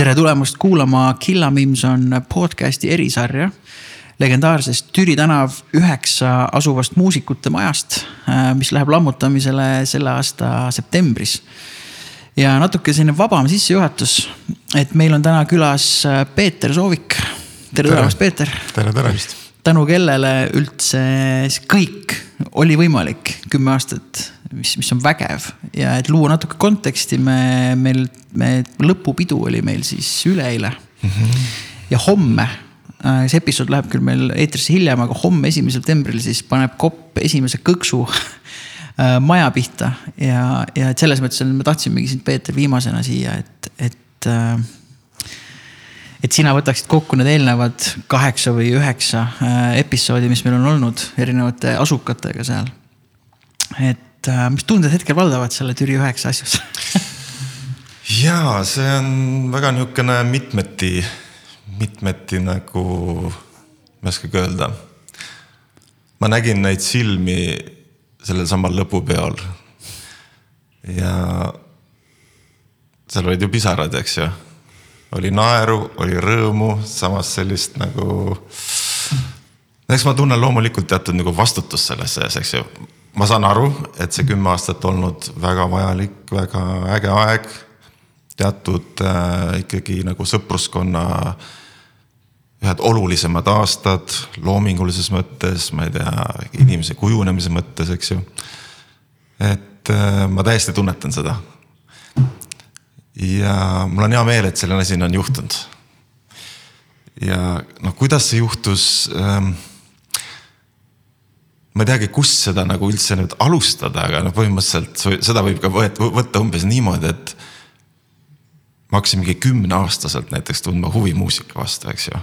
tere tulemast kuulama Killa Mimson podcast'i erisarja. legendaarsest Türi tänav üheksa asuvast muusikute majast, äh, mis läheb lammutamisele selle aasta septembris. ja natuke selline vabam sissejuhatus, et meil on täna külas äh, Peeter Soovik. tere tulemast, Peeter. tere, tere vist. tänu kellele üldse kõik oli võimalik kümme aastat mis, mis on vägev ja et luua natuke konteksti, me, meil, me lõpupidu oli meil siis üleeile mm. -hmm. ja homme, äh, see episood läheb küll meil eetrisse hiljem, aga homme, esimesel septembril siis paneb kopp esimese kõksu äh, maja pihta ja, ja et selles mõttes me tahtsimegi sind, Peeter, viimasena siia, et, et äh, et sina võtaksid kokku need eelnevad kaheksa või üheksa episoodi, mis meil on olnud erinevate asukatega seal. et et äh, mis tunded hetkel valdavad selle Türi üheksa asjus ja see on väga niisugune mitmeti, mitmeti nagu, ma ei oskagi öelda. ma nägin neid silmi sellel samal lõpupeol. ja seal olid ju pisarad, eks ju. oli naeru, oli rõõmu, samas sellist nagu. eks ma tunnen loomulikult teatud nagu vastutust selles sees, eks ju ma saan aru, et see kümme aastat olnud väga vajalik, väga äge aeg. teatud äh, ikkagi nagu sõpruskonna ühed olulisemad aastad loomingulises mõttes, ma ei tea, inimese kujunemise mõttes, eks ju. et äh, ma täiesti tunnetan seda. ja mul on hea meel, et selline asi on juhtunud. ja noh, kuidas see juhtus ähm, ma ei teagi, kust seda nagu üldse nüüd alustada, aga noh, põhimõtteliselt seda võib ka võtta umbes niimoodi, et. ma hakkasin mingi kümneaastaselt näiteks tundma huvi muusika vastu, eks ju.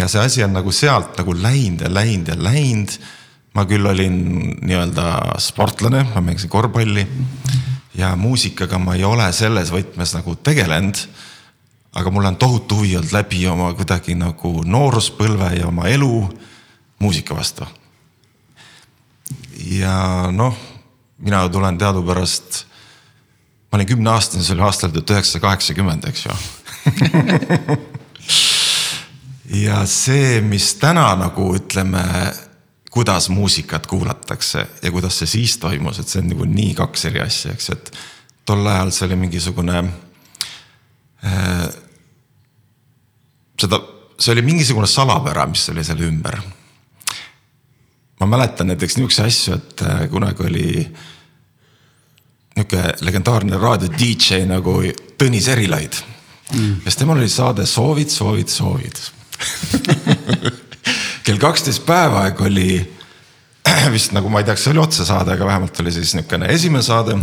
ja see asi on nagu sealt nagu läinud ja läinud ja läinud. ma küll olin nii-öelda sportlane, ma mängisin korvpalli. ja muusikaga ma ei ole selles võtmes nagu tegelenud aga mul on tohutu huvi olnud läbi oma kuidagi nagu nooruspõlve ja oma elu muusika vastu ja noh, mina tulen teadupärast, ma olin kümneaastane, see oli aastal tuhat üheksasada kaheksakümmend, eks ju ja see, mis täna nagu ütleme, kuidas muusikat kuulatakse ja kuidas see siis toimus, et see on nagu nii kaks eri asja, eks, et tol ajal see oli mingisugune äh,. seda, see oli mingisugune salapära, mis oli selle ümber ma mäletan näiteks niisuguseid asju, et äh, kunagi oli niisugune legendaarne raadio DJ nagu Tõnis Erilaid mm.. ja siis temal oli saade Soovid, soovid, soovid kell kaksteist päeva aeg oli vist nagu ma ei tea, kas see oli otsesaade, aga vähemalt oli siis niisugune esimene saade.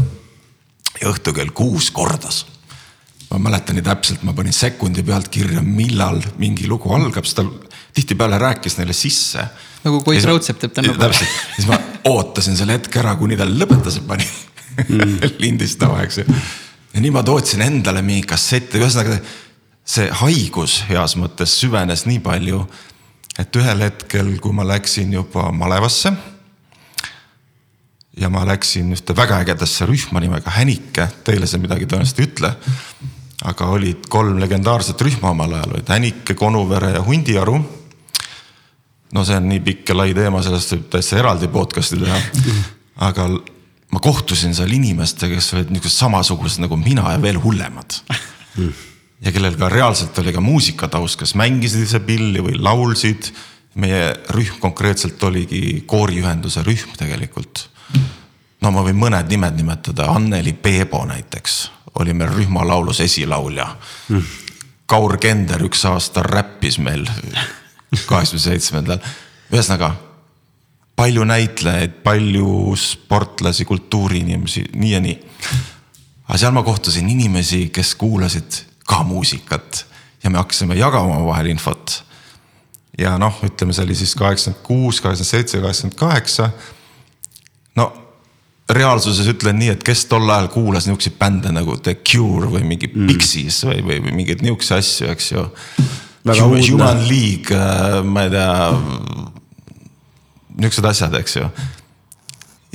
ja õhtul kell kuus kordas. ma mäletan nii täpselt, ma panin sekundi pealt kirja, millal mingi lugu algab, sest ta tihtipeale rääkis neile sisse nagu Koit Raudsepp teeb tänapäeval. täpselt, siis ma ootasin selle hetke ära, kuni ta lõpetas ja pani mm. lindistama, eks ju. ja nii ma tootsin endale mingi kassette, ühesõnaga see haigus heas mõttes süvenes nii palju, et ühel hetkel, kui ma läksin juba malevasse. ja ma läksin ühte väga ägedasse rühma nimega Hänike, teile see midagi tõenäoliselt ei ütle. aga olid kolm legendaarset rühma omal ajal, olid Hänike, Konuvere ja Hundiaru no see on nii pikk ja lai teema, sellest võib täitsa eraldi podcast'i teha. aga ma kohtusin seal inimestega, kes olid niisugused samasugused nagu mina ja veel hullemad. ja kellel ka reaalselt oli ka muusikataust, kes mängisid ise pilli või laulsid. meie rühm konkreetselt oligi kooriühenduse rühm tegelikult. no ma võin mõned nimed nimetada, Anneli Peebo näiteks oli meil rühmalaulus esilaulja. Kaur Kender üks aasta räppis meil kaheksakümne seitsmendal. ühesõnaga palju näitlejaid, palju sportlasi, kultuuriinimesi, nii ja nii. aga seal ma kohtasin inimesi, kes kuulasid ka muusikat ja me hakkasime jagama omavahel infot. ja noh, ütleme, see oli siis kaheksakümmend kuus, kaheksakümmend seitse, kaheksakümmend kaheksa. no reaalsuses ütlen nii, et kes tol ajal kuulas niisuguseid bände nagu The Cure või mingi mm. Pixies või, või, või mingeid niisuguseid asju, eks ju Human, Human League, äh, ma ei tea, niisugused asjad, eks ju.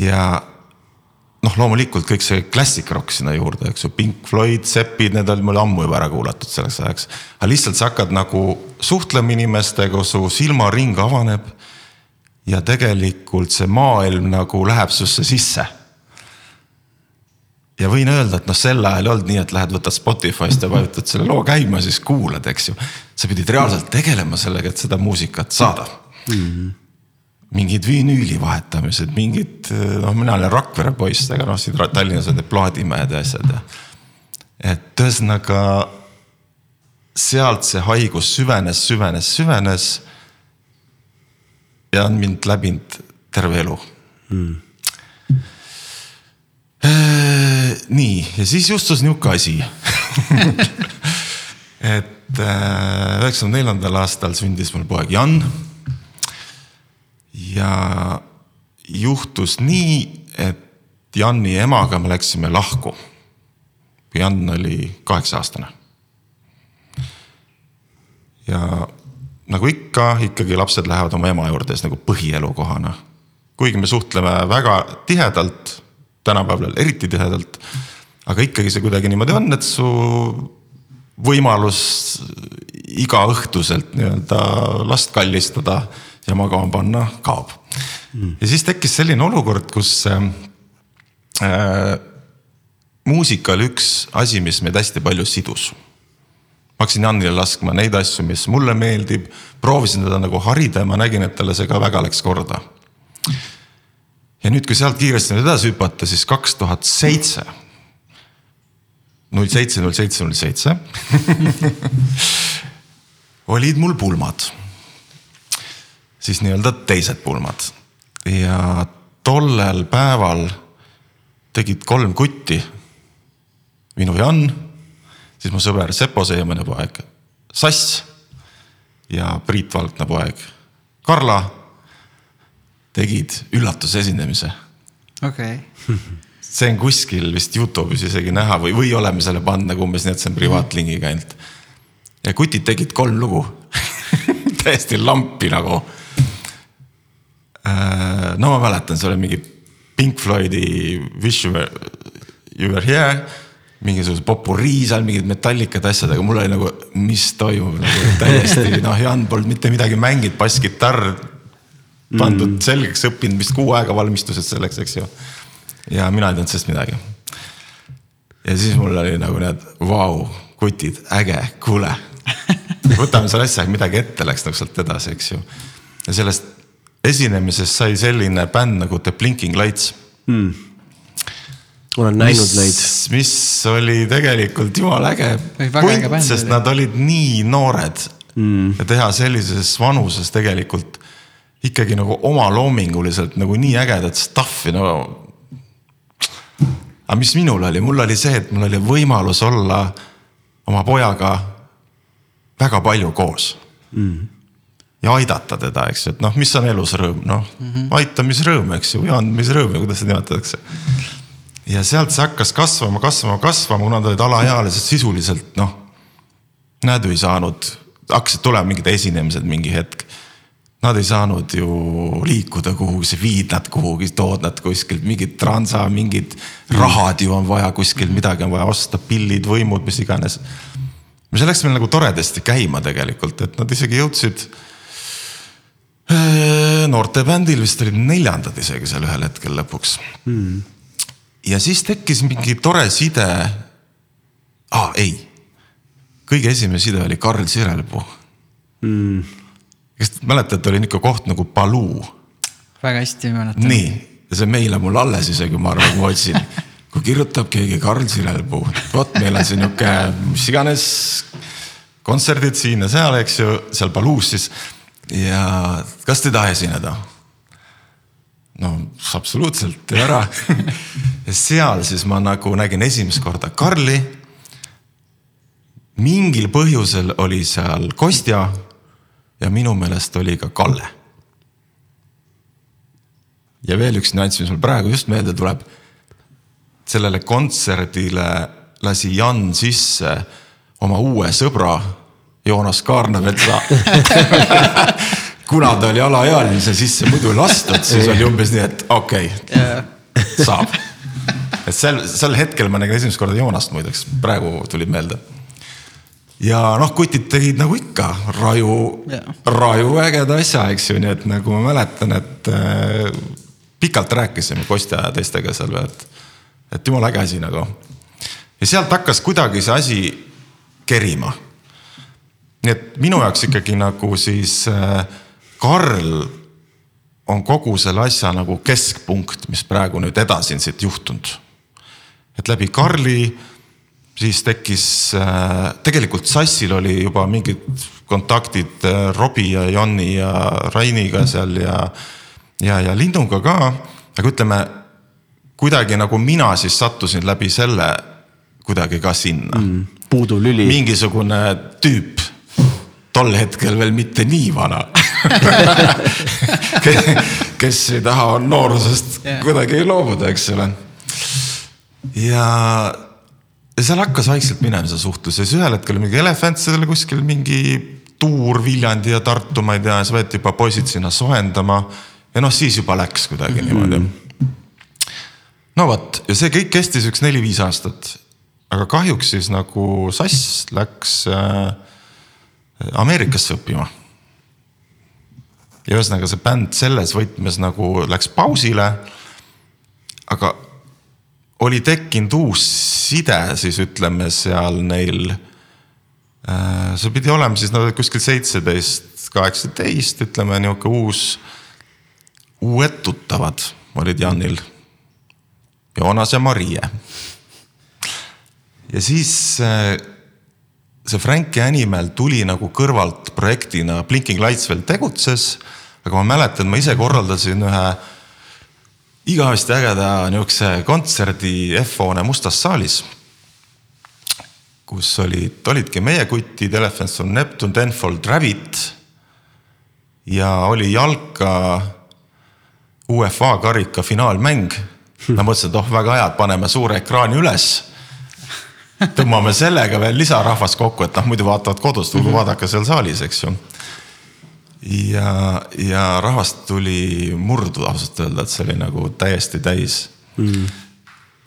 ja noh, loomulikult kõik see klassik rock sinna juurde, eks ju, Pink Floyd, Seppid, need olid mul ammu juba ära kuulatud selleks ajaks. aga lihtsalt sa hakkad nagu suhtlema inimestega, su silmaring avaneb. ja tegelikult see maailm nagu läheb susse sisse. Ja võin öelda, et noh, sel ajal ei olnud nii, et lähed, võtad Spotify'st ja vajutad selle loo käima, siis kuulad, eks ju. sa pidid reaalselt tegelema sellega, et seda muusikat saada mm. -hmm mingid vinüüli vahetamised, mingid, noh, mina olen Rakvere poiss, aga noh, siin Tallinnas on need plaadimäed ja asjad ja. et ühesõnaga sealt see haigus süvenes, süvenes, süvenes. ja on mind läbinud terve elu hmm.. Nii, ja siis juhtus nihuke asi et äh, üheksakümne neljandal aastal sündis mul poeg Jan ja juhtus nii, et Janni emaga me läksime lahku. Jan oli kaheksa aastane. ja nagu ikka, ikkagi lapsed lähevad oma ema juurde siis nagu põhielukohana. kuigi me suhtleme väga tihedalt, tänapäeval eriti tihedalt. aga ikkagi see kuidagi niimoodi on, et su võimalus igaõhtuselt nii-öelda last kallistada ja magama panna kaob mm.. ja siis tekkis selline olukord, kus äh, muusika oli üks asi, mis meid hästi palju sidus. ma hakkasin Janile laskma neid asju, mis mulle meeldib, proovisin teda nagu harida ja ma nägin, et talle see ka väga läks korda. Ja nüüd, kui sealt kiiresti nüüd edasi hüpata, siis kaks tuhat seitse null seitse, null seitse, null seitse olid mul pulmad siis nii-öelda teised pulmad. ja tollel päeval tegid kolm kutti. minu Jan, siis mu sõber Sepo Seemane poeg Sass ja Priit Valkna poeg Karla tegid üllatusesinemise. okei okay. see on kuskil vist Youtube'is isegi näha või, või oleme selle pannud nagu umbes nii, et see on privaatlingiga ainult. ja kutid tegid kolm lugu täiesti lampi nagu Äh, no ma mäletan, see oli mingi Pink Floydi Wish you were, you were here. mingisugused popurii seal, mingid metallikad asjad, aga mul oli nagu, mis toimub nagu täiesti noh, Jan polnud mitte midagi mänginud, basskitarr pandud mm. selgeks õppinud vist kuu aega valmistused selleks, eks ju. ja mina ei teadnud sellest midagi. ja siis mul oli nagu need, vau, kutid, äge, kuule. võtame selle asja, midagi ette läks nagu sealt edasi, eks ju. ja sellest esinemisest sai selline bänd nagu The Blinking Lights hmm.. olen näinud mis, neid. mis oli tegelikult jumala äge punt, sest nad olid nii noored hmm. ja teha sellises vanuses tegelikult ikkagi nagu omaloominguliselt nagu nii ägedat stuff'i, no. aga mis minul oli, mul oli see, et mul oli võimalus olla oma pojaga väga palju koos mm ja aidata teda, eks ju, et noh, mis on elus rõõm, noh mm -hmm. aitamisrõõm, eks ju, või andmisrõõm või kuidas seda nimetatakse. ja sealt see hakkas kasvama, kasvama, kasvama, kuna nad olid alaealised sisuliselt noh, nad ju ei saanud, hakkasid tulema mingid esinemised mingi hetk. Nad ei saanud ju liikuda kuhugi, sa viid nad kuhugi, tood nad kuskilt, mingid transa, mingid rahad ju on vaja kuskilt, midagi on vaja osta, pillid, võimud, mis iganes. see läks meil nagu toredasti käima tegelikult, et nad isegi jõudsid Äh, noortebändil vist olid neljandad isegi seal ühel hetkel lõpuks mm.. ja siis tekkis mingi tore side. aa, ei, kõige esimene side oli Karl Sirelpuu mm.. Kas te mäletate, oli nihuke koht nagu Paluu. väga hästi mäletan. nii, ja see meile mul alles isegi, ma arvan, kui ma otsin kui kirjutab keegi Karl Sirelpuu, vot meil on see nihuke, mis iganes kontserdid siin ja seal, eks ju, seal Paluus siis ja kas te ei taha esineda? no absoluutselt, tee ära ja seal siis ma nagu nägin esimest korda Karli. mingil põhjusel oli seal Kostja ja minu meelest oli ka Kalle. ja veel üks nüanss, mis mul praegu just meelde tuleb. sellele kontserdile lasi Jan sisse oma uue sõbra Joonas Kaarnametsa kuna ta oli alaealine sisse muidu lastud, siis oli umbes nii, et okei okay,, saab. et sel, sel hetkel ma nägin esimest korda Joonast muideks, praegu tuli meelde. Ja noh, kutid tegid nagu ikka raju raju ägeda asja, eks ju, nii et nagu ma mäletan, et äh, pikalt rääkisime Kostja ja teistega seal, et, et jumala äge asi nagu. ja sealt hakkas kuidagi see asi kerima. nii et minu jaoks ikkagi nagu siis äh, Karl on kogu selle asja nagu keskpunkt, mis praegu nüüd edasi on siit juhtunud. et läbi Karli siis tekkis äh,, tegelikult Sassil oli juba mingid kontaktid äh, Robbie ja Jonni ja Rainiga seal ja, ja, ja Linnuga ka, aga ütleme kuidagi nagu mina siis sattusin läbi selle kuidagi ka sinna mm,. puuduv lüli. mingisugune tüüp, tol hetkel veel mitte nii vana kes ei taha noorusest yeah. kuidagi loobuda, eks ole. ja seal hakkas vaikselt minema see suhtlus ja siis ühel hetkel mingi Elefantsel oli kuskil mingi tuur Viljandi ja Tartu, ma ei tea, siis võeti juba poisid sinna soojendama. ja noh, siis juba läks kuidagi mm -hmm. niimoodi. no vot, ja see kõik kestis üks neli-viis aastat. aga kahjuks siis nagu Sass läks äh, Ameerikasse õppima ja ühesõnaga see bänd selles võtmes nagu läks pausile. aga oli tekkinud uus side siis ütleme seal neil. Äh, see pidi olema siis no kuskil seitseteist, kaheksateist, ütleme nihuke uus, uued tuttavad olid Janil. Joonas ja Marie. ja siis äh, see Franki Animal tuli nagu kõrvalt projektina, Blinking Lights veel tegutses aga ma mäletan, ma ise korraldasin ühe igavesti ägeda niisuguse kontserdi F-hoone mustas saalis. kus olid, olidki meie kutid, Elephants on Neptune, Tenfold Rabbit. ja oli jalka UEFA karika finaalmäng. ma mõtlesin, et oh väga hea, et paneme suure ekraani üles tõmbame sellega veel lisarahvast kokku, et noh, muidu vaatavad kodus, tulgu vaadake seal saalis, eks ju ja, ja rahvast tuli murdu ausalt öelda, et see oli nagu täiesti täis mm..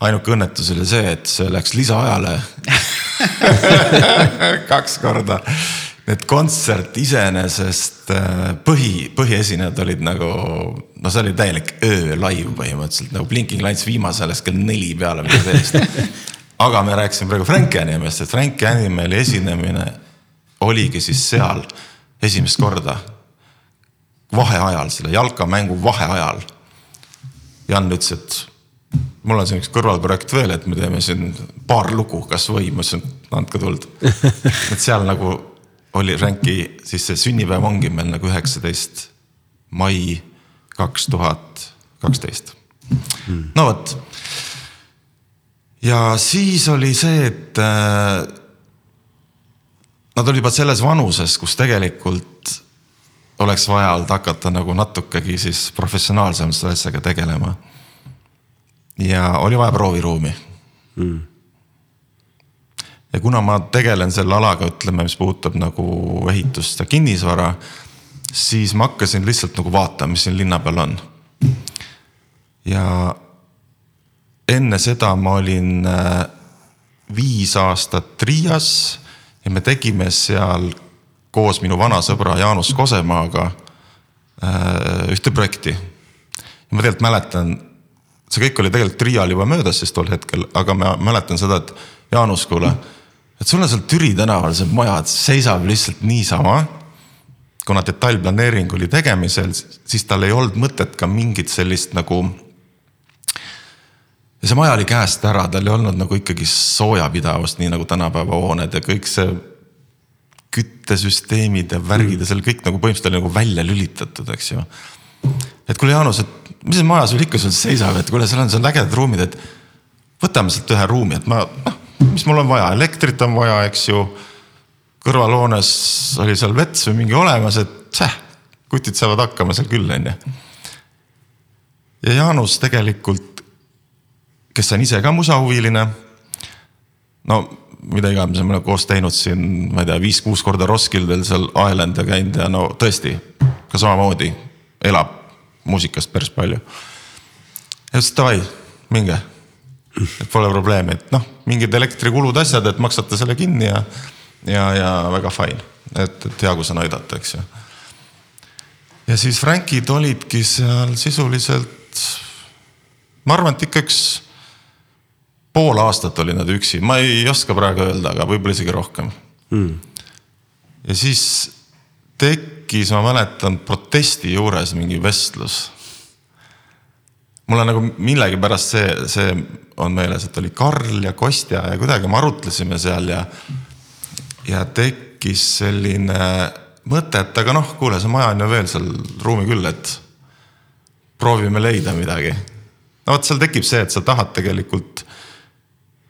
ainuke õnnetus oli see, et see läks lisaajale kaks korda. et kontsert iseenesest äh, põhi, põhiesinejad olid nagu, no see oli täielik öölaiv põhimõtteliselt nagu Blinking Lights viimasel hetkel neli peale midagi sellist. aga me rääkisime praegu Frank Animalist, et Frank Animali esinemine oligi siis seal esimest korda vaheajal, selle jalkamängu vaheajal. Jan ütles, et mul on siin üks kõrvalprojekt veel, et me teeme siin paar lugu kasvõi, ma ütlesin, andke tuld. et seal nagu oli Ränki, siis see sünnipäev ongi meil nagu üheksateist mai kaks tuhat kaksteist. no vot. ja siis oli see, et äh, nad olid juba selles vanuses, kus tegelikult oleks vaja olnud hakata nagu natukegi siis professionaalsemalt selle asjaga tegelema. ja oli vaja prooviruumi mm. ja kuna ma tegelen selle alaga, ütleme, mis puudutab nagu ehitust ja kinnisvara, siis ma hakkasin lihtsalt nagu vaatama, mis siin linna peal on. ja enne seda ma olin äh, viis aastat Riias ja me tegime seal koos minu vana sõbra Jaanus Kosemaaga äh, ühte projekti. ja ma tegelikult mäletan, see kõik oli tegelikult Riial juba möödas siis tol hetkel, aga ma mäletan seda, et Jaanus, kuule, et sul on seal Türi tänaval see maja, et seisab lihtsalt niisama. kuna detailplaneering oli tegemisel, siis tal ei olnud mõtet ka mingit sellist nagu ja see maja oli käest ära, tal ei olnud nagu ikkagi soojapidavust, nii nagu tänapäeva hooned ja kõik see küttesüsteemid ja värgid ja seal kõik nagu põhimõtteliselt oli nagu välja lülitatud, eks ju. et kuule, Jaanus, et mis see maja sul ikka sul seisab, et kuule, seal on, seal on ägedad ruumid, et võtame sealt ühe ruumi, et ma, noh, mis mul on vaja, elektrit on vaja, eks ju. kõrvalhoones oli seal vets või mingi olemas, et tšäh, kutid saavad hakkama seal küll, onju. ja Jaanus tegelikult, kes on ise ka musahuviline. no mida iganes me oleme koos teinud siin, ma ei tea, viis-kuus korda Roskildel seal Island'e käinud ja no tõesti, ka samamoodi elab muusikast päris palju. ja ütles davai, minge. et pole probleemi, et noh, mingid elektrikulud, asjad, et maksate selle kinni ja, ja, ja väga fine, et, et hea, kui saan aidata, eks ju. ja siis Frankid olidki seal sisuliselt, ma arvan, et ikka üks pool aastat olid nad üksi, ma ei oska praegu öelda, aga võib-olla isegi rohkem mm.. ja siis tekkis, ma mäletan, protesti juures mingi vestlus mul on nagu millegipärast see, see on meeles, et oli Karl ja Kostja ja kuidagi me arutlesime seal ja. ja tekkis selline mõte, et aga noh, kuule, see maja on ju veel seal ruumi küll, et proovime leida midagi. no vot, seal tekib see, et sa tahad tegelikult.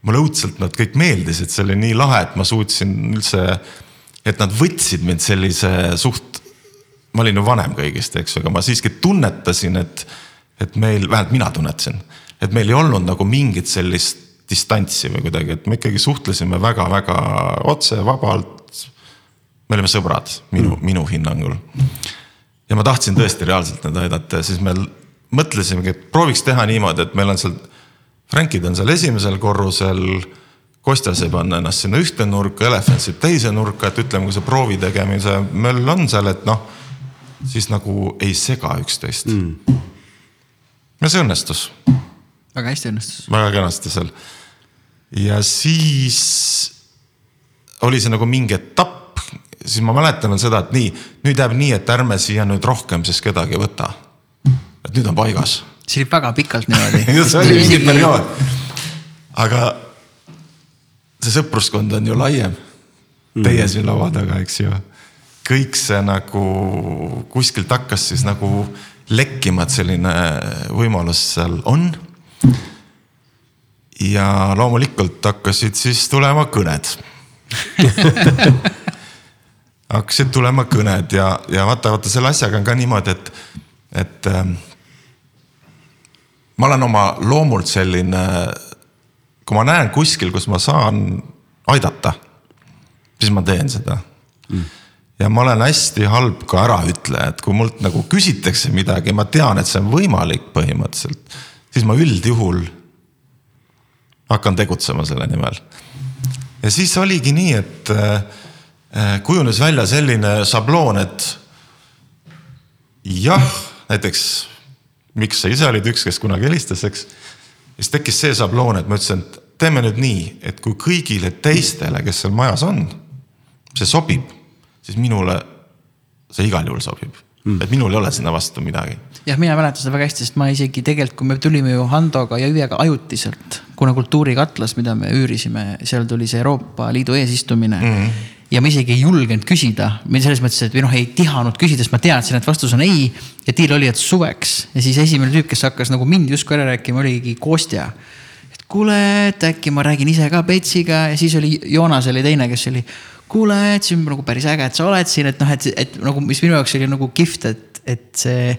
Mulle õudselt nad kõik meeldisid, see oli nii lahe, et ma suutsin üldse, et nad võtsid mind sellise suht. ma olin ju vanem kõigist, eks ju, aga ma siiski tunnetasin, et et meil, vähemalt mina tunnetasin, et meil ei olnud nagu mingit sellist distantsi või kuidagi, et me ikkagi suhtlesime väga-väga otse, vabalt. me olime sõbrad, minu mm., minu hinnangul. ja ma tahtsin tõesti reaalselt neid aidata ja siis me mõtlesimegi, et prooviks teha niimoodi, et meil on seal, Frankid on seal esimesel korrusel. Kostja saab panna ennast sinna ühte nurka, Elefant saab teise nurka, et ütleme, kui see proovi tegemise möll on seal, et noh, siis nagu ei sega üksteist mm ja see õnnestus. väga hästi õnnestus. väga kenasti seal. ja siis oli see nagu mingi etapp, siis ma mäletan seda, et nii, nüüd jääb nii, et ärme siia nüüd rohkem siis kedagi võta. et nüüd on paigas. See oli väga pikalt niimoodi see oli mingi periood. aga see sõpruskond on ju laiem. Teie siin laua taga, eks ju. kõik see nagu kuskilt hakkas siis nagu lekkima, et selline võimalus seal on. ja loomulikult hakkasid siis tulema kõned hakkasid tulema kõned ja, ja vaata, vaata selle asjaga on ka niimoodi, et, et äh, ma olen oma loomult selline, kui ma näen kuskil, kus ma saan aidata, siis ma teen seda mm ja ma olen hästi halb ka äraütleja, et kui mult nagu küsitakse midagi, ma tean, et see on võimalik põhimõtteliselt, siis ma üldjuhul hakkan tegutsema selle nimel. ja siis oligi nii, et äh, kujunes välja selline šabloon, et jah, näiteks miks sa ise olid üks, kes kunagi helistas, eks. siis tekkis see šabloon, et ma ütlesin, et teeme nüüd nii, et kui kõigile teistele, kes seal majas on, see sobib siis minule see igal juhul sobib mm.. et minul ei ole sinna vastu midagi. jah, mina mäletan seda väga hästi, sest ma isegi tegelikult, kui me tulime ju Handoga ja Hüvega ajutiselt, kuna Kultuurikatlas, mida me üürisime, seal tuli see Euroopa Liidu eesistumine mm. -hmm ja ma isegi ei julgenud küsida, selles mõttes, et või noh, ei tihanud küsida, sest ma teadsin, et vastus on ei. ja deal oli, et suveks ja siis esimene tüüp, kes hakkas nagu mind justkui ära rääkima, oligi Kostja. kuule, et äkki ma räägin ise ka Petsiga ja siis oli Joonas oli teine, kes oli kuule, et on nagu päris äge, et sa oled siin, et noh, et, et nagu, mis minu jaoks oli nagu kihvt, et, et see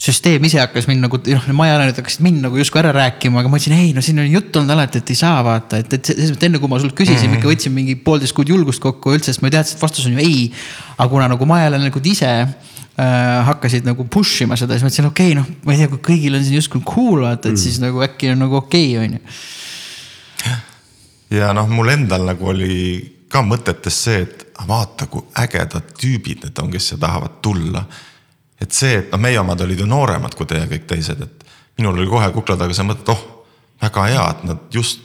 süsteem ise hakkas mind nagu, noh, majaelanikud hakkasid mind nagu justkui ära rääkima, aga ma ütlesin, ei no siin on jutt olnud alati, et ei saa vaata, et, et selles mõttes enne kui ma sult küsisin mm, -hmm. ikka võtsin mingi poolteist kuud julgust kokku üldse, sest ma teadsin, et vastus on ju ei. aga kuna nagu majaelanikud ise äh, hakkasid nagu push ima seda, siis ma ütlesin, okei okay,, noh, ma ei tea, kui kõigil on siin justkui cool vaata, et mm. siis nagu äkki on nagu okei okay,, on ju. ja noh, mul endal nagu oli ka mõtetes see, et vaata, kui ägedad tüübid need on, kes siia tahavad tulla. Et see, et noh, meie omad olid ju nooremad kui teie kõik teised, et minul oli kohe kukla taga see mõte, et oh, väga hea, et nad just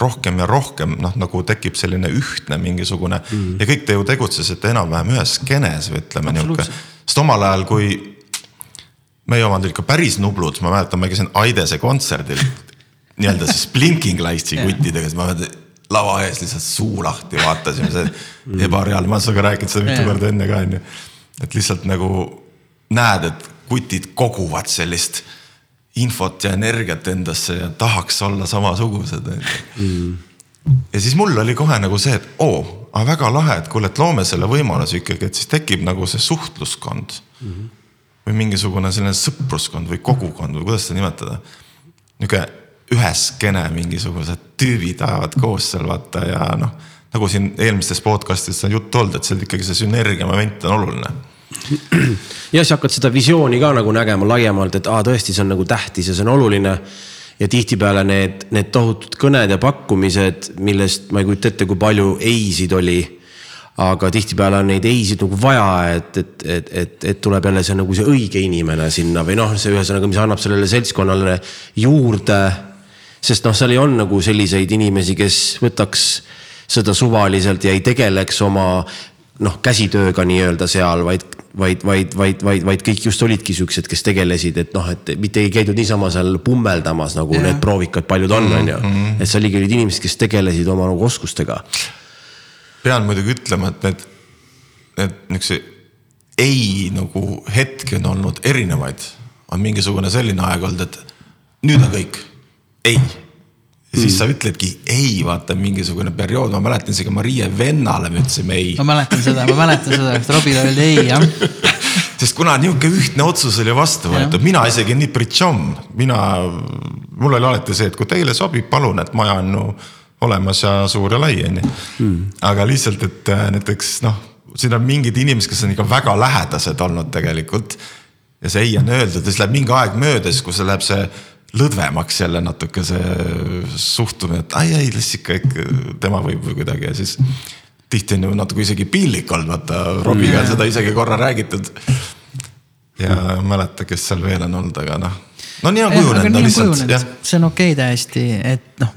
rohkem ja rohkem noh, nagu tekib selline ühtne mingisugune mm. ja kõik te ju tegutsesite enam-vähem ühes skeenes või ütleme nihuke. sest omal ajal, kui meie omad olid ikka päris nublud, ma mäletan, ma käisin Aidese kontserdil nii-öelda siis Blinking Lightsi kuttidega, siis ma mäletan lava ees lihtsalt suu lahti, vaatasime, see mm. ebareaalne, ma olen sinuga rääkinud seda mitu korda enne ka onju. et lihtsalt nagu näed, et kutid koguvad sellist infot ja energiat endasse ja tahaks olla samasugused mm.. ja siis mul oli kohe nagu see, et oo, aga väga lahe, et kuule, et loome selle võimaluse ikkagi, et siis tekib nagu see suhtluskond mm. -hmm. või mingisugune selline sõpruskond või kogukond või kuidas seda nimetada. nihuke ühes skeene mingisugused tüübid ajavad koos seal vaata ja noh. nagu siin eelmistes podcast'ides on juttu olnud, et seal ikkagi see sünergia moment on oluline. Ja siis hakkad seda visiooni ka nagu nägema laiemalt, et aa, tõesti, see on nagu tähtis ja see on oluline. ja tihtipeale need, need tohutud kõned ja pakkumised, millest ma ei kujuta ette, kui palju ei-sid oli aga tihtipeale on neid ei-sid nagu vaja, et, et, et, et, et tuleb jälle see nagu see õige inimene sinna või noh, see ühesõnaga, mis annab sellele seltskonnale juurde. sest noh, seal ei olnud nagu selliseid inimesi, kes võtaks seda suvaliselt ja ei tegeleks oma noh, käsitööga nii-öelda seal, vaid, vaid, vaid, vaid, vaid, vaid kõik just olidki siuksed, kes tegelesid, et noh, et mitte ei käidud niisama seal pummeldamas nagu ja. need proovikad paljud on, on ju. Mhm. et seal oligi olid inimesed, kes tegelesid oma nagu oskustega pean muidugi ütlema, et need, need niisuguse ei nagu hetki on olnud erinevaid. on mingisugune selline aeg olnud, et nüüd on kõik, ei. Ja siis mm. sa ütledki ei, vaata mingisugune periood, ma mäletan isegi Marie vennale me ütlesime ei. ma mäletan seda, ma mäletan seda, et Robile öeldi ei jah sest kuna niisugune ühtne otsus oli vastu võetud, mina isegi nii pritšom, mina, mul oli alati see, et kui teile sobib, palun, et maja on no, olemas ja suur ja lai, on ju. Hmm. aga lihtsalt, et äh, näiteks noh, siin on mingid inimesed, kes on ikka väga lähedased olnud tegelikult. ja see ei on öeldud ja siis läheb mingi aeg mööda, siis kui see läheb see lõdvemaks jälle natuke see suhtumine, et ai, ei las ikka, ikka tema võib või kuidagi ja siis. tihti on ju natuke isegi piinlik olnud, vaata Robiga on seda isegi korra räägitud. ja ei mäleta, kes seal veel on olnud, aga noh no nii on kujunenud, no lihtsalt jah. see on okei okay täiesti, et noh,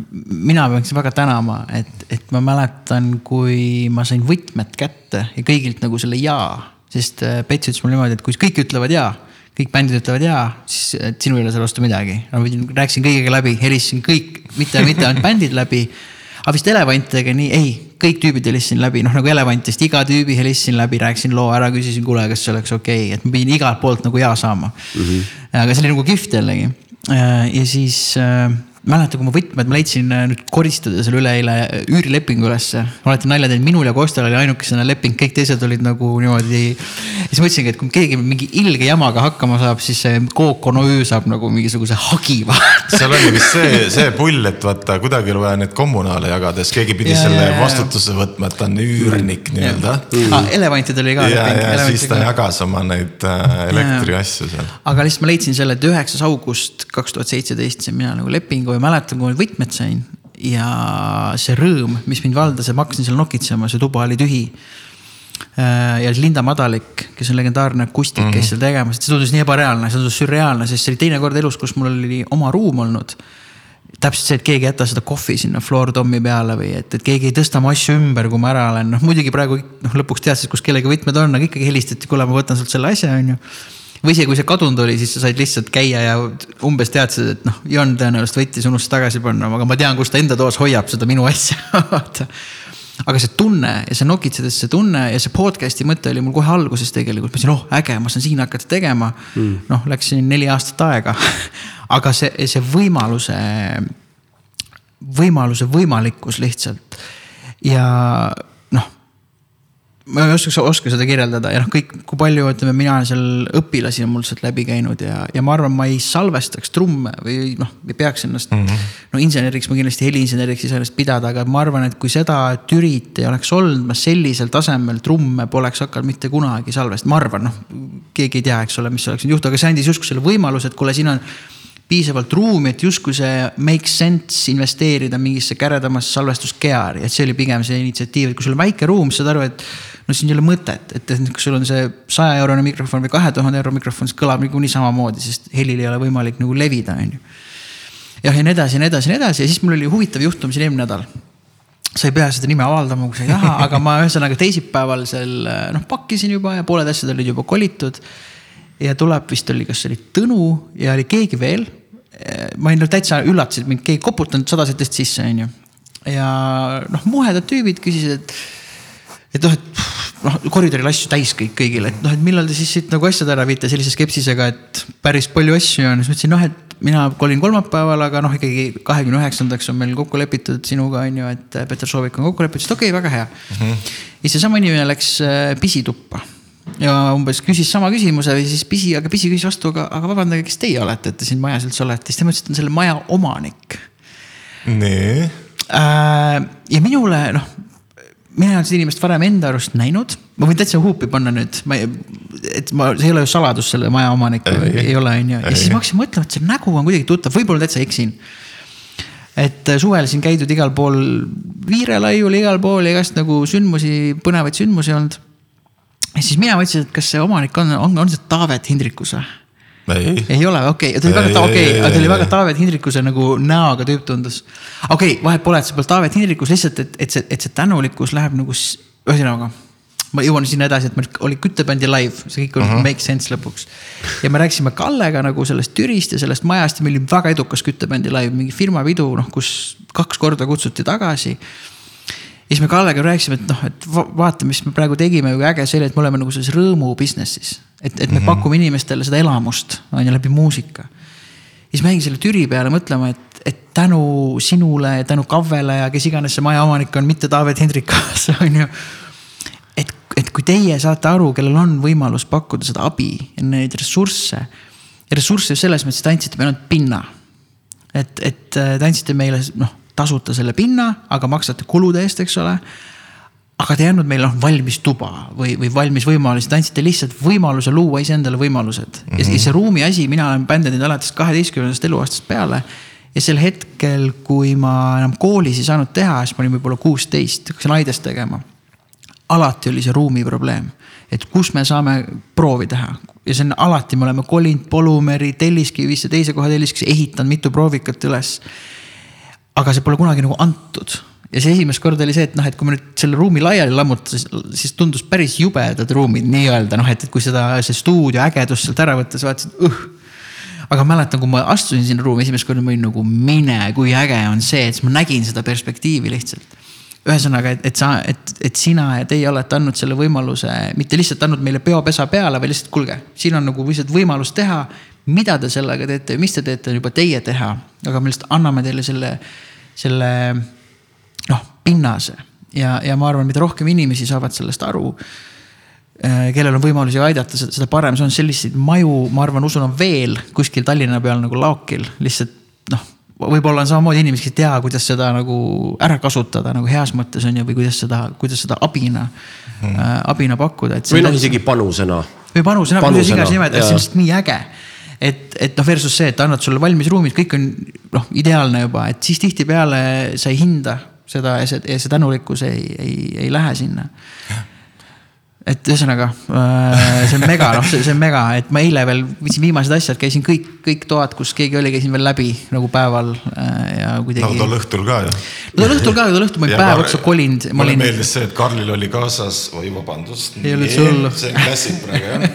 mina peaks väga tänama, et, et ma mäletan, kui ma sain võtmed kätte ja kõigilt nagu selle jaa. sest äh, Pets ütles mulle niimoodi, et kui kõik ütlevad jaa, kõik bändid ütlevad jaa, siis sinul ei ole selle vastu midagi. ma rääkisin kõigiga läbi, helistasin kõik, mitte, mitte ainult bändid läbi aga vist elevantidega nii, ei, kõik tüübid helistasin läbi, noh nagu elevantidest iga tüübi helistasin läbi, rääkisin loo ära, küsisin, kuule, kas see oleks okei okay., et ma pidin igalt poolt nagu jaa saama mm. -hmm. aga see oli nagu kihvt jällegi. Äh, ja siis äh, mäletan, kui ma võtmed, ma leidsin äh, nüüd koristada selle üleeile äh, üürilepingu ülesse. olete nalja teinud, minul ja Kostal oli ainukesena leping, kõik teised olid nagu niimoodi. siis mõtlesingi, et kui keegi mingi ilge jamaga hakkama saab, siis see Coop Onöö saab nagu mingisuguse hagi seal oli vist see, see pull, et vaata kuidagi oli vaja neid kommunaale jagades, keegi pidi ja, selle ja, vastutuse võtma, et ta on üürnik nii-öelda. Ah, elevantidel oli ka. ja, ja siis ta jagas oma neid äh, elektriasju seal. aga lihtsalt ma leidsin selle, et üheksas august kaks tuhat seitseteist sain mina nagu lepingu ja mäletan, kui ma võtmed sain ja see rõõm, mis mind valdas ja ma hakkasin seal nokitsema, see tuba oli tühi. Äh, ja Linda Madalik, kes on legendaarne akustik mm, -hmm. käis seal tegemas, see tundus nii ebareaalne, see tundus sürreaalne, sest see oli teine kord elus, kus mul oli oma ruum olnud täpselt see, et keegi ei jäta seda kohvi sinna floor tom'i peale või et, et keegi ei tõsta mu asju ümber, kui ma ära olen, noh muidugi praegu noh, lõpuks teadsid, kus kellegi võtmed on, aga ikkagi helistati, kuule, ma võtan sult selle asja, on ju või isegi kui see kadunud oli, siis sa said lihtsalt käia ja umbes teadsid, et noh, Jon tõenäoliselt võttis, unustas tagasi panna, aga ma tean, kus ta enda toas hoiab seda minu asja vaata. Aga see tunne ja see nokitsedes see tunne ja see podcast'i mõte oli mul kohe alguses tegelikult, ma ütlesin, oh äge, ma saan siin hakata tegema. Mm.. noh, läks siin neli aastat aega. Aga see, see võimaluse, võimaluse võimalikkus lihtsalt ja ma ei oskaks, oska seda kirjeldada ja noh, kõik, kui palju, ütleme, mina seal õpilasi on mul sealt läbi käinud ja, ja ma arvan, ma ei salvestaks trumme või noh, peaks ennast mm. -hmm. no inseneriks ma kindlasti heliinseneriks ei saa ennast pidada, aga ma arvan, et kui seda Türit ei oleks olnud, ma sellisel tasemel trumme poleks hakanud mitte kunagi salvestama, ma arvan, noh. keegi ei tea, eks ole, mis oleks juhtunud, aga see andis justkui selle võimaluse, et kuule, siin on piisavalt ruumi, et justkui see make sense investeerida mingisse käredamasse salvestuskeari, et see oli pigem see initsiatiiv, et kui sul on väike ruum, saad aru, et no siin ei ole mõtet, et, et kui sul on see saja eurone mikrofon või kahe tuhande euro mikrofon, siis kõlab niikuinii samamoodi, sest helil ei ole võimalik nagu levida, on ju. jah, ja nii edasi ja nii edasi ja nii edasi ja siis mul oli huvitav juhtum siin eelmine nädal sa ei pea seda nime avaldama, kui sa ei taha, aga ma ühesõnaga teisipäeval seal noh pakkisin juba ja pooled asjad olid juba kolitud. Ja tuleb vist oli, kas oli Tõnu ja oli keegi veel. ma olin täitsa üllatasin, et mind keegi koputanud sadasetest sisse, on ju. ja noh, muhedad tüübid küsisid, et et noh, et noh, koridoril asju täis kõik kõigile, et noh, et millal te siis siit nagu asjad ära viite sellise skepsisega, et päris palju asju on, siis ma ütlesin noh, et mina kolin kolmapäeval, aga noh, ikkagi kahekümne üheksandaks on meil kokku lepitud sinuga on ju, et Peter Soovik on kokku lepitud, okei okay,, väga hea mm. -hmm. ja seesama inimene läks äh, pisituppa ja umbes küsis sama küsimuse või siis pisi, aga pisi küsis vastu, aga, aga vabandage, kes teie olete, et te siin majas üldse olete, siis tema ütles, et ta on selle maja omanik. nii äh,. ja minule noh mina ei olnud seda inimest varem enda arust näinud, ma võin täitsa huupi panna nüüd, ma ei, et ma, see ei ole ju saladus selle maja omanikul, ei ole, on ju. ja siis ma hakkasin mõtlema, et see nägu on kuidagi tuttav, võib-olla täitsa eksin. et äh, suvel siin käidud igal pool, Viirelaiul igal pool igast nagu sündmusi, põnevaid sündmusi olnud. Ja siis mina mõtlesin, et kas see omanik on, on, on see Taavet Hindrikus või? ei, ei ole, okei okay., ta oli väga, okei okay,, ta oli väga Taavet Hindrikuse nagu näoga tüüp tundus. okei okay,, vahet pole, et see pole Taavet Hindrikus, lihtsalt, et, et see, et see tänulikkus läheb nagu, ühesõnaga ma jõuan sinna edasi, et meil oli küttebändi live, see kõik uh -huh. make sense lõpuks. ja me rääkisime Kallega nagu sellest Türist ja sellest majast ja meil oli väga edukas küttebändi live, mingi firmapidu, noh, kus kaks korda kutsuti tagasi. Ja siis me Kallega rääkisime, et noh, et vaata, mis me praegu tegime, kui äge see oli, et me oleme nagu selles rõõmu business'is. et, et me mhm. -huh. pakume inimestele seda elamust, on ju, läbi muusika. ja siis ma jäin selle Türi peale mõtlema, et, et tänu sinule ja tänu Kavvele ja kes iganes see maja omanik on, mitte Taavet Hendrikas, on ju et kui teie saate aru, kellel on võimalus pakkuda seda abi ja neid ressursse. ressursse just selles mõttes, et te andsite meile ainult pinna. et, et äh, te andsite meile noh, tasuta selle pinna, aga maksate kulude eest, eks ole. aga te ei andnud meile noh valmis tuba või, või valmis võimalusi, te andsite lihtsalt võimaluse luua iseendale võimalused mm. -hmm. ja see ruumi asi, mina olen bändinud alates kaheteistkümnendast eluaastast peale ja sel hetkel, kui ma enam koolis ei saanud teha, siis ma olin võib-olla kuusteist, hakkasin Aides tegema alati oli see ruumi probleem. et kus me saame proovi teha ja see on alati, me oleme kolinud Polumeri, Telliskivisse, teise koha Telliskivisse, ehitanud mitu proovikat üles. Aga see pole kunagi nagu antud ja see esimest korda oli see, et noh, et kui me nüüd selle ruumi laiali lammutas, siis tundus päris jubedad ruumid nii-öelda noh, et, et kui seda, see stuudio ägedust sealt ära võtta, sa vaatasid, õh aga mäletan, kui ma astusin sinna ruumi esimest korda, ma olin nagu mine, kui äge on see, et siis ma nägin seda perspektiivi lihtsalt ühesõnaga, et, et sa, et, et sina ja teie olete andnud selle võimaluse, mitte lihtsalt andnud meile peopesa peale, vaid lihtsalt kuulge, siin on nagu lihtsalt võimalus teha. Mida te sellega teete ja mis te teete, on juba teie teha, aga me lihtsalt anname teile selle, selle noh, pinnase. ja, ja ma arvan, mida rohkem inimesi saavad sellest aru äh, kellel on võimalusi aidata, seda parem see on, selliseid maju, ma arvan, usun, on veel kuskil Tallinna peal nagu laokil, lihtsalt noh võib-olla on samamoodi inimesi, kes ei tea, kuidas seda nagu ära kasutada nagu heas mõttes on ju, või kuidas seda, kuidas seda abina äh,, abina pakkuda. või noh, isegi panusena. või panusena, kuidas iganes nimetada, see on lihtsalt nii äge. Et, et noh, versus see, et annad sulle valmis ruumid, kõik on noh, ideaalne juba, et siis tihtipeale sa ei hinda seda ja see, see tänulikkus ei, ei, ei lähe sinna et ühesõnaga äh, see on mega, noh, see on mega, et ma eile veel võtsin viimased asjad, käisin kõik, kõik toad, kus keegi oli, käisin veel läbi nagu päeval äh, ja kuidagi. nagu tol õhtul ka ju. no tol õhtul ka, tol õhtul ma olin päev otsa kolinud. mulle olin... meeldis see, et Karlil oli kaasas, oi vabandust. ei üldse hullu. see on klassik praegu jah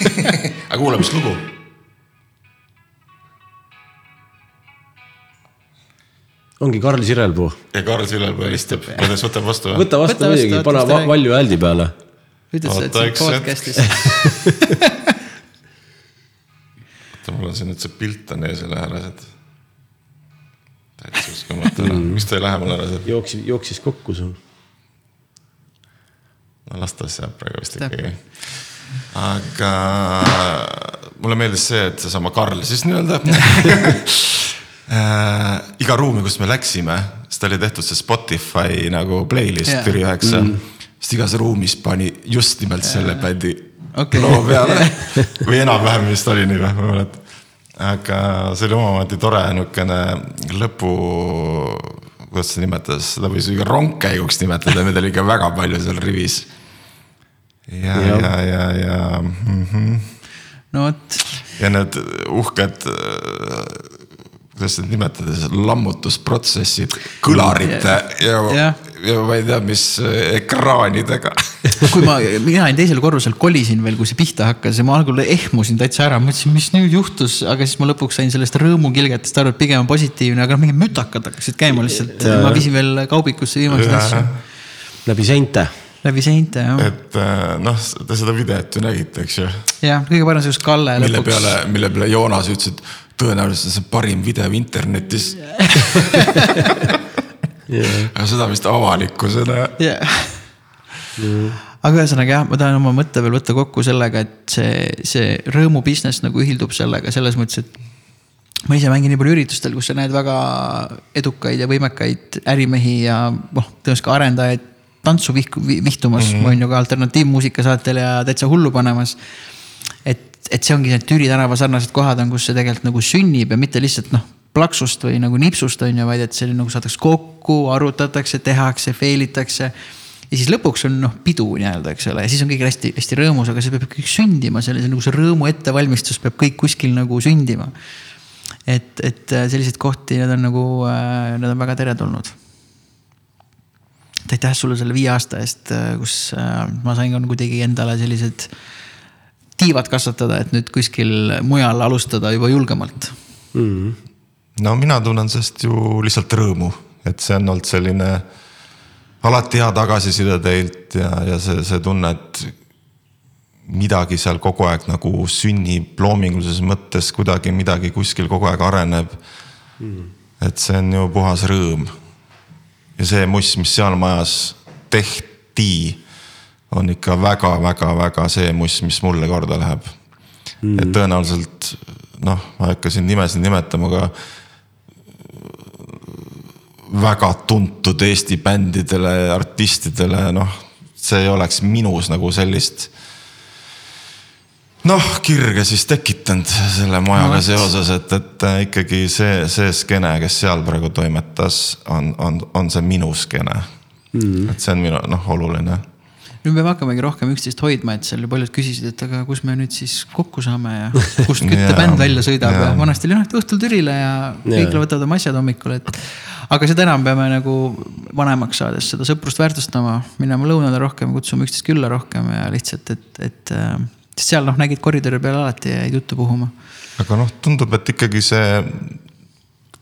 aga kuule, mis lugu? Ongi Karl Sirelpuu. ja Karl Sirelpuu helistab, kuidas võtab vastu? võta vastu muidugi, pane valju hääldi peale ütles, et siin podcast'is oota, mul on siin nüüd see pilt on ees ja lähedased. täitsa uskumatu mm., miks ta ei lähe mul ära sealt? jooksis, jooksis kokku sul. no las ta jääb praegu vist ikkagi. aga mulle meeldis see, et seesama Karl siis nii-öelda äh, iga ruumi, kus me läksime, siis ta oli tehtud see Spotify nagu playlist yeah. Türi üheksa mm sest igas ruumis pani just nimelt selle bändi okay. loo peale või enam-vähem vist oli nii või, ma ei mäleta. aga see oli omamoodi tore niisugune lõpu, kuidas seda nimetada, seda võis ikka rongkäiguks nimetada, meid oli ikka väga palju seal rivis. ja, ja, ja, ja, ja mm. -hmm. no vot. ja need uhked kuidas seda nimetada, lammutusprotsessid kõlarite ja, ja, ja ma ei tea, mis ekraanidega kui ma, mina olin teisel korrusel, kolisin veel, kui see pihta hakkas ja ma algul ehmusin täitsa ära, mõtlesin, mis nüüd juhtus, aga siis ma lõpuks sain sellest rõõmukilgetest aru, et pigem on positiivne, aga noh, mingid mütakad hakkasid käima lihtsalt, ma viisin veel kaubikusse viimaseid asju. läbi seinte läbi seinte jah. et äh, noh, te seda videot ju nägite, eks ju. jah, kõige parem see, kus Kalle mille lõpuks. mille peale, mille peale Joonas ütles, et tõenäoliselt see on parim video internetis yeah.. aga seda vist avalikkusele yeah.. Mm. aga ühesõnaga jah, ma tahan oma mõtte veel võtta kokku sellega, et see, see rõõmu business nagu ühildub sellega selles mõttes, et ma ise mängin nii palju üritustel, kus sa näed väga edukaid ja võimekaid ärimehi ja noh, tõenäoliselt ka arendajaid tantsu vihku, vihtumas mm, -hmm. on ju ka alternatiivmuusika saatel ja täitsa hullu panemas. Et, see ongi need Türi tänava sarnased kohad on, kus see tegelikult nagu sünnib ja mitte lihtsalt noh plaksust või nagu nipsust on ju, vaid et selline nagu saadakse kokku, arutatakse, tehakse, fail itakse ja siis lõpuks on noh, pidu nii-öelda, eks ole, ja siis on kõik hästi-hästi rõõmus, aga see peab kõik sündima, sellise nagu see rõõmu ettevalmistus peab kõik kuskil nagu sündima. et, et äh, selliseid kohti, need on nagu, äh, need on väga teretulnud. et aitäh sulle selle viie aasta eest, äh, kus ma sain ka kuidagi endale sellised tiivad kasvatada, et nüüd kuskil mujal alustada juba julgemalt mm. -hmm. no mina tunnen sellest ju lihtsalt rõõmu, et see on olnud selline alati hea tagasiside teilt ja, ja see, see tunne, et midagi seal kogu aeg nagu sünnib loomingulises mõttes, kuidagi midagi kuskil kogu aeg areneb mm.. et see on ju puhas rõõm. ja see muss, mis seal majas tehti, on ikka väga-väga-väga see muss, mis mulle korda läheb. Mm.. et tõenäoliselt noh, ma ei hakka siin nimesid nimetama, aga väga tuntud Eesti bändidele, artistidele, noh, see ei oleks minus nagu sellist noh, kirge siis tekitanud selle majaga no, seoses, et, et äh, ikkagi see, see skeene, kes seal praegu toimetas, on, on, on see minu skeene mm.. et see on minu noh, oluline. Nüüd me hakkamegi rohkem üksteist hoidma, et seal paljud küsisid, et aga kus me nüüd siis kokku saame ja kust küttebänd välja sõidab ja, ja vanasti oli noh, et õhtul Türile ja kõik võtavad oma asjad hommikul, et aga seda enam peame nagu vanemaks saades seda sõprust väärtustama, minema lõunale rohkem, kutsuma üksteist külla rohkem ja lihtsalt, et, et. Äh, seal noh, nägid koridori peal alati jäid juttu puhuma. aga noh, tundub, et ikkagi see,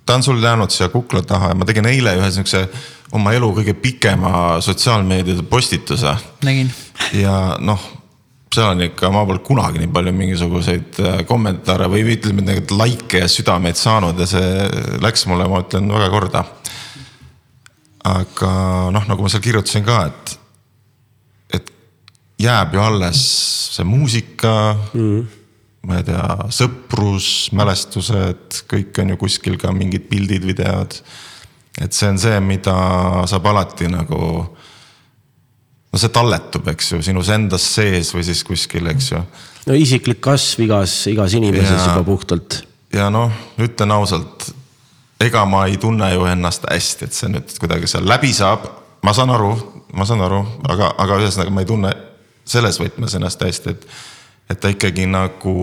ta on sul jäänud siia kukla taha ja ma tegin eile ühe sihukese oma elu kõige pikema sotsiaalmeediade postituse. nägin. ja noh seal on ikka, ma pole kunagi nii palju mingisuguseid äh, kommentaare või ütleme, neid likee ja südameid saanud ja see läks mulle, ma ütlen, väga korda. aga noh, nagu ma seal kirjutasin ka, et, et jääb ju alles see muusika mm.. Ma ei tea, sõprus, mälestused, kõik on ju kuskil ka mingid pildid, videod. et see on see, mida saab alati nagu no see talletub, eks ju, sinus endas sees või siis kuskil, eks ju. no isiklik kasv igas, igas inimeses ja, juba puhtalt. ja noh, ütlen ausalt, ega ma ei tunne ju ennast hästi, et see nüüd kuidagi seal läbi saab. ma saan aru, ma saan aru, aga, aga ühesõnaga ma ei tunne selles võtmes ennast hästi, et, et ta ikkagi nagu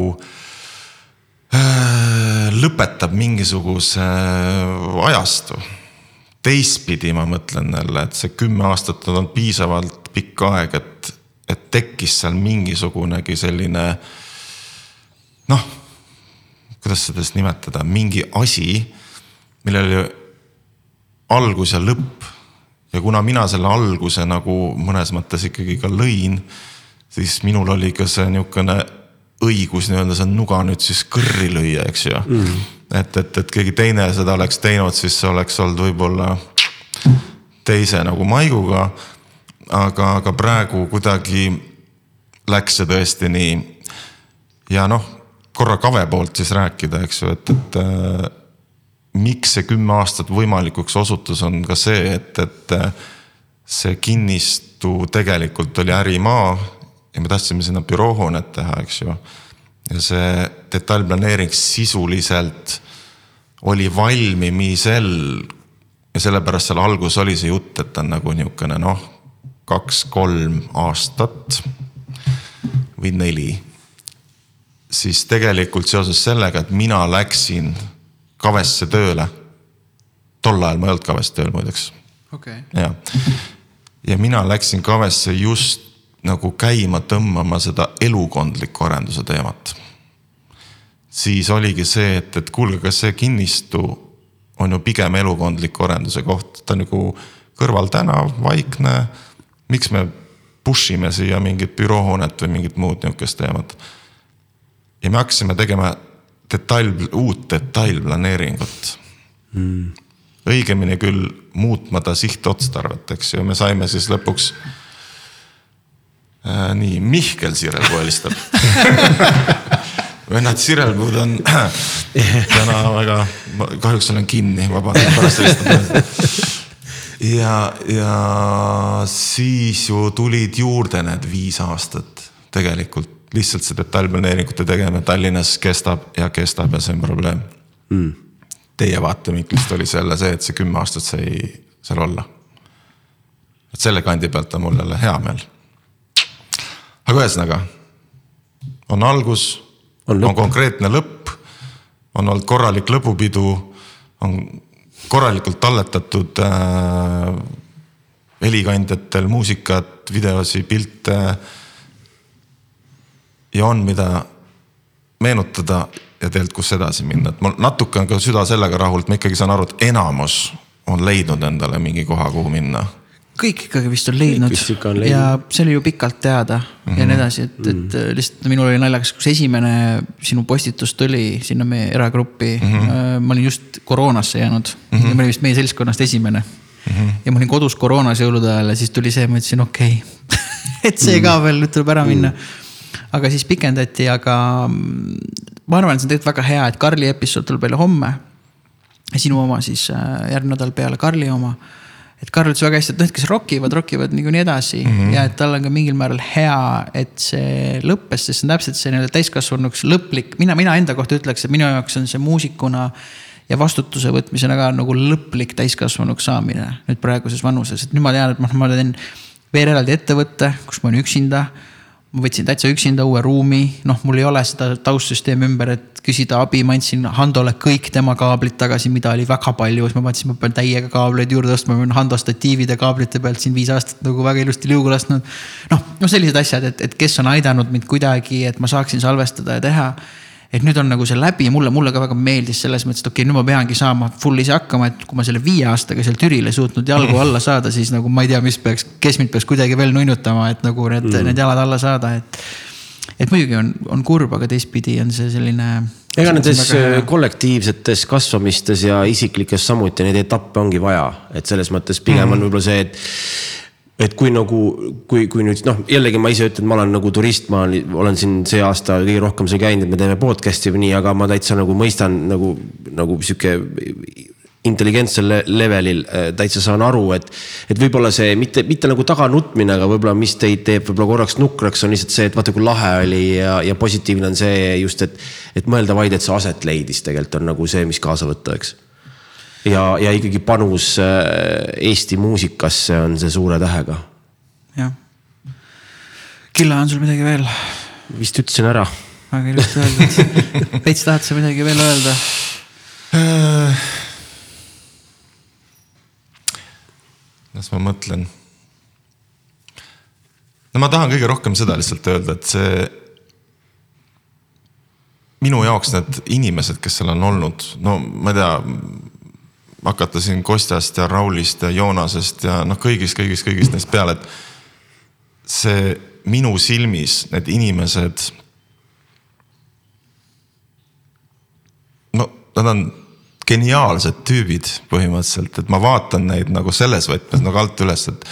äh, lõpetab mingisuguse äh, ajastu teistpidi ma mõtlen jälle, et see kümme aastat on piisavalt pikk aeg, et, et tekkis seal mingisugunegi selline noh, kuidas seda siis nimetada, mingi asi, millel oli algus ja lõpp. ja kuna mina selle alguse nagu mõnes mõttes ikkagi ka lõin, siis minul oli ka see niisugune õigus nii-öelda see nuga nüüd siis kõrri lüüa, eks ju mm et, et, et keegi teine seda oleks teinud, siis see oleks olnud võib-olla teise nagu maiguga. aga, aga praegu kuidagi läks see tõesti nii. ja noh, korra Kave poolt siis rääkida, eks ju, et, et äh, miks see kümme aastat võimalikuks osutus, on ka see, et, et äh, see kinnistu tegelikult oli ärimaa ja me tahtsime sinna büroohoonet teha, eks ju ja see detailplaneering sisuliselt oli valmimisel ja sellepärast seal alguses oli see jutt, et ta on nagu niisugune noh, kaks-kolm aastat või neli. siis tegelikult seoses sellega, et mina läksin Kavesse tööle. tol ajal ma ei olnud Kaves tööl muideks okay.. ja, ja mina läksin Kavesse just nagu käima tõmbama seda elukondliku arenduse teemat. siis oligi see, et, et kuulge, kas see kinnistu on ju pigem elukondliku arenduse koht, ta on nagu kõrvaltänav, vaikne. miks me push ime siia mingit büroohoonet või mingit muud nihukest teemat. ja me hakkasime tegema detail, uut detailplaneeringut mm.. õigemini küll muutma ta sihtotstarvet, eks ju, me saime siis lõpuks äh,. nii, Mihkel Sirelpuu helistab vennad Sirelpuud on täna väga, kahjuks olen kinni, vabandan pärast helistada ja, ja siis ju tulid juurde need viis aastat tegelikult lihtsalt see detailplaneeringute tegemine Tallinnas kestab ja kestab ja see on probleem mm.. Teie vaatevinklist oli selle see, et see kümme aastat sai seal olla. et selle kandi pealt on mul jälle hea meel. Aga ühesõnaga on algus, on, on konkreetne lõpp, on olnud korralik lõpupidu, on korralikult talletatud äh, helikandjatel muusikat, videosi, pilte. Äh, ja on, mida meenutada ja tegelikult, kus edasi minna, et mul natuke on ka süda sellega rahul, et ma ikkagi saan aru, et enamus on leidnud endale mingi koha, kuhu minna kõik ikkagi vist on leidnud on leidnud. ja see oli ju pikalt teada mm -hmm. ja nii mhm. edasi, et, et -hmm. lihtsalt minul oli naljakas, kus esimene sinu postitus tuli sinna meie eragruppi mm. -hmm. ma olin just koroonasse jäänud mm, -hmm. ma olin vist meie seltskonnast esimene mm. -hmm. ja ma olin kodus koroonas jõulude ajal ja siis tuli see, ma ütlesin okei okay. et see ka veel, nüüd tuleb ära minna mm. -hmm aga siis pikendati, aga mm, ma arvan, et see on tegelikult väga hea, et Karli episood tuleb välja homme. sinu oma siis äh, järgmine nädal peale Karli oma. Et Karl ütles väga hästi, et noh, et kes rokivad, rokivad niikuinii edasi mm -hmm. ja et tal on ka mingil määral hea, et see lõppes, sest see on täpselt see nii-öelda täiskasvanuks lõplik, mina, mina enda kohta ütleks, et minu jaoks on see muusikuna ja vastutuse võtmisena ka nagu lõplik täiskasvanuks saamine nüüd praeguses vanuses, et nüüd ma tean, et noh, ma teen veel eraldi ettevõtte, kus ma olen üksinda ma võtsin täitsa üksinda uue ruumi, noh, mul ei ole seda taustsüsteemi ümber, et küsida abi, ma andsin Handole kõik tema kaablid tagasi, mida oli väga palju, siis ma mõtlesin, ma pean täiega kaableid juurde ostma, ma olen Hando statiivide kaablite pealt siin viis aastat nagu väga ilusti liugu lasknud. noh, no sellised asjad, et, et kes on aidanud mind kuidagi, et ma saaksin salvestada ja teha et nüüd on nagu see läbi, mulle, mulle ka väga meeldis selles mõttes, et okei okay,, nüüd ma peangi saama full ise hakkama, et kui ma selle viie aastaga seal Türil ei suutnud jalgu alla saada, siis nagu ma ei tea, mis peaks, kes mind peaks kuidagi veel nunnutama, et nagu need mm., need jalad alla saada, et. et muidugi on, on kurb, aga teistpidi on see selline. ega nendes kollektiivsetes kasvamistes ja isiklikes samuti neid etappe ongi vaja, et selles mõttes pigem mm. on võib-olla see, et et kui nagu, kui, kui nüüd noh, jällegi ma ise ütlen, ma olen nagu turist, ma olen siin see aasta kõige rohkem seal käinud, et me teeme podcast'i või nii, aga ma täitsa nagu mõistan nagu, nagu sihuke intelligentsel levelil äh, täitsa saan aru, et, et võib-olla see mitte, mitte nagu taganutmine, aga võib-olla, mis teid teeb võib-olla korraks nukraks, on lihtsalt see, et vaata, kui lahe oli ja, ja positiivne on see just, et, et mõelda vaid, et see aset leidis, tegelikult on nagu see, mis kaasa võtta, eks ja, ja ikkagi panus äh, Eesti muusikasse on see suure tähega. jah. Killa, on sul midagi veel? vist ütlesin ära. väga ilusti öeldud. veits tahad sa midagi veel öelda? las ma mõtlen. no ma tahan kõige rohkem seda lihtsalt öelda, et see minu jaoks need inimesed, kes seal on olnud, no ma ei tea hakata siin Kostjast ja Raulist ja Joonasest ja noh, kõigist, kõigist, kõigist neist peale, et see minu silmis need inimesed. no nad on geniaalsed tüübid põhimõtteliselt, et ma vaatan neid nagu selles võtmes nagu alt üles, et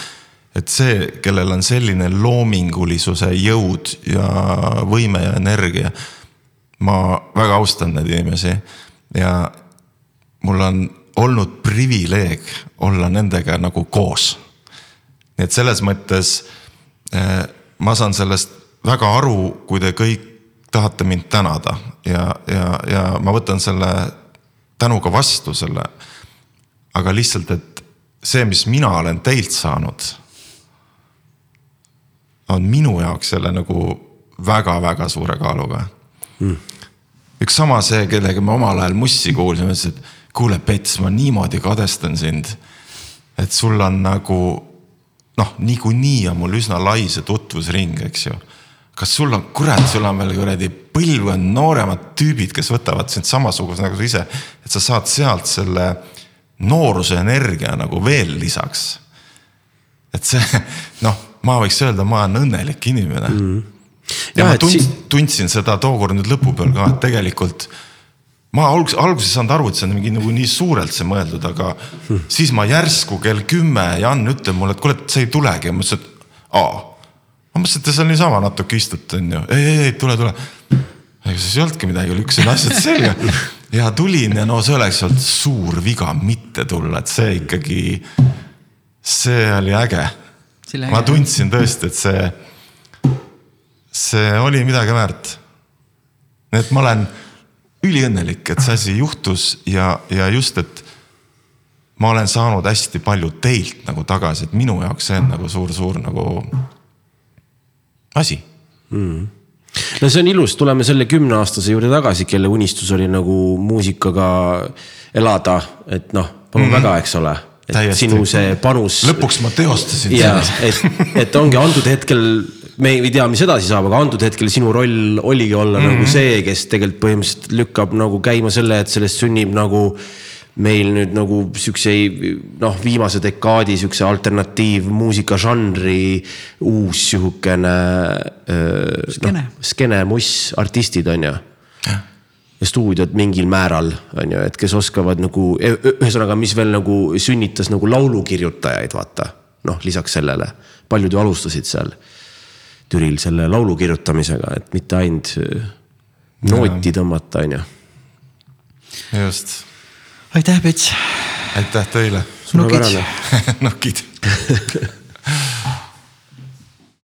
et see, kellel on selline loomingulisuse jõud ja võime ja energia. ma väga austan neid inimesi ja mul on olnud privileeg olla nendega nagu koos. nii et selles mõttes eh, ma saan sellest väga aru, kui te kõik tahate mind tänada ja, ja, ja ma võtan selle tänuga vastu selle. aga lihtsalt, et see, mis mina olen teilt saanud, on minu jaoks jälle nagu väga-väga suure kaaluga mm.. üks sama see, kellega me omal ajal Mussi kuulsime, ütles, et kuule, Pets, ma niimoodi kadestan sind. et sul on nagu noh, niikuinii on mul üsna lai see tutvusring, eks ju. kas sul on, kurat, sul on veel kuradi põlvkond nooremad tüübid, kes võtavad sind samasuguse nagu sa ise, et sa saad sealt selle nooruse energia nagu veel lisaks. et see noh, ma võiks öelda, ma olen õnnelik inimene mm. -hmm. ja, ja ma tund, si tundsin seda tookord nüüd lõpu peal ka, et tegelikult ma alguses, alguses ei saanud aru, et see on mingi nagu nii suurelt see mõeldud, aga siis ma järsku kell kümme, Jan ütleb mulle, et kuule, et see ei tulegi ma ütlesin, et aa. ma mõtlesin, et te seal niisama natuke istute, onju. ei, ei, ei, tule, tule. ega siis ei olnudki midagi, lükkasin asjad selga ja tulin ja no see oleks olnud suur viga mitte tulla, et see ikkagi see oli äge. Ma tundsin tõesti, et see, see oli midagi väärt. et ma olen üliõnnelik, et see asi juhtus ja, ja just, et ma olen saanud hästi palju teilt nagu tagasi, et minu jaoks see on nagu suur-suur nagu asi no see on ilus, tuleme selle kümneaastase juurde tagasi, kelle unistus oli nagu muusikaga elada, et noh, palun mm -hmm. väga, eks ole. et Täiesti. sinu see panus. lõpuks ma teostasin ja et, et ongi antud hetkel, me ei tea, mis edasi saab, aga antud hetkel sinu roll oligi olla mm -hmm. nagu see, kes tegelikult põhimõtteliselt lükkab nagu käima selle, et sellest sünnib nagu meil nüüd nagu siukse noh, viimase dekaadi siukse alternatiivmuusika žanri uus sihukene. Skeene. noh, skeene muss artistid on ju ja stuudiod mingil määral on ju, et kes oskavad nagu ühesõnaga, mis veel nagu sünnitas nagu laulukirjutajaid, vaata. noh, lisaks sellele, paljud ju alustasid seal Türil selle laulu kirjutamisega, et mitte ainult äh, nooti tõmmata, on ju. just, aitäh, Pets. aitäh teile. Suurepärane. nokid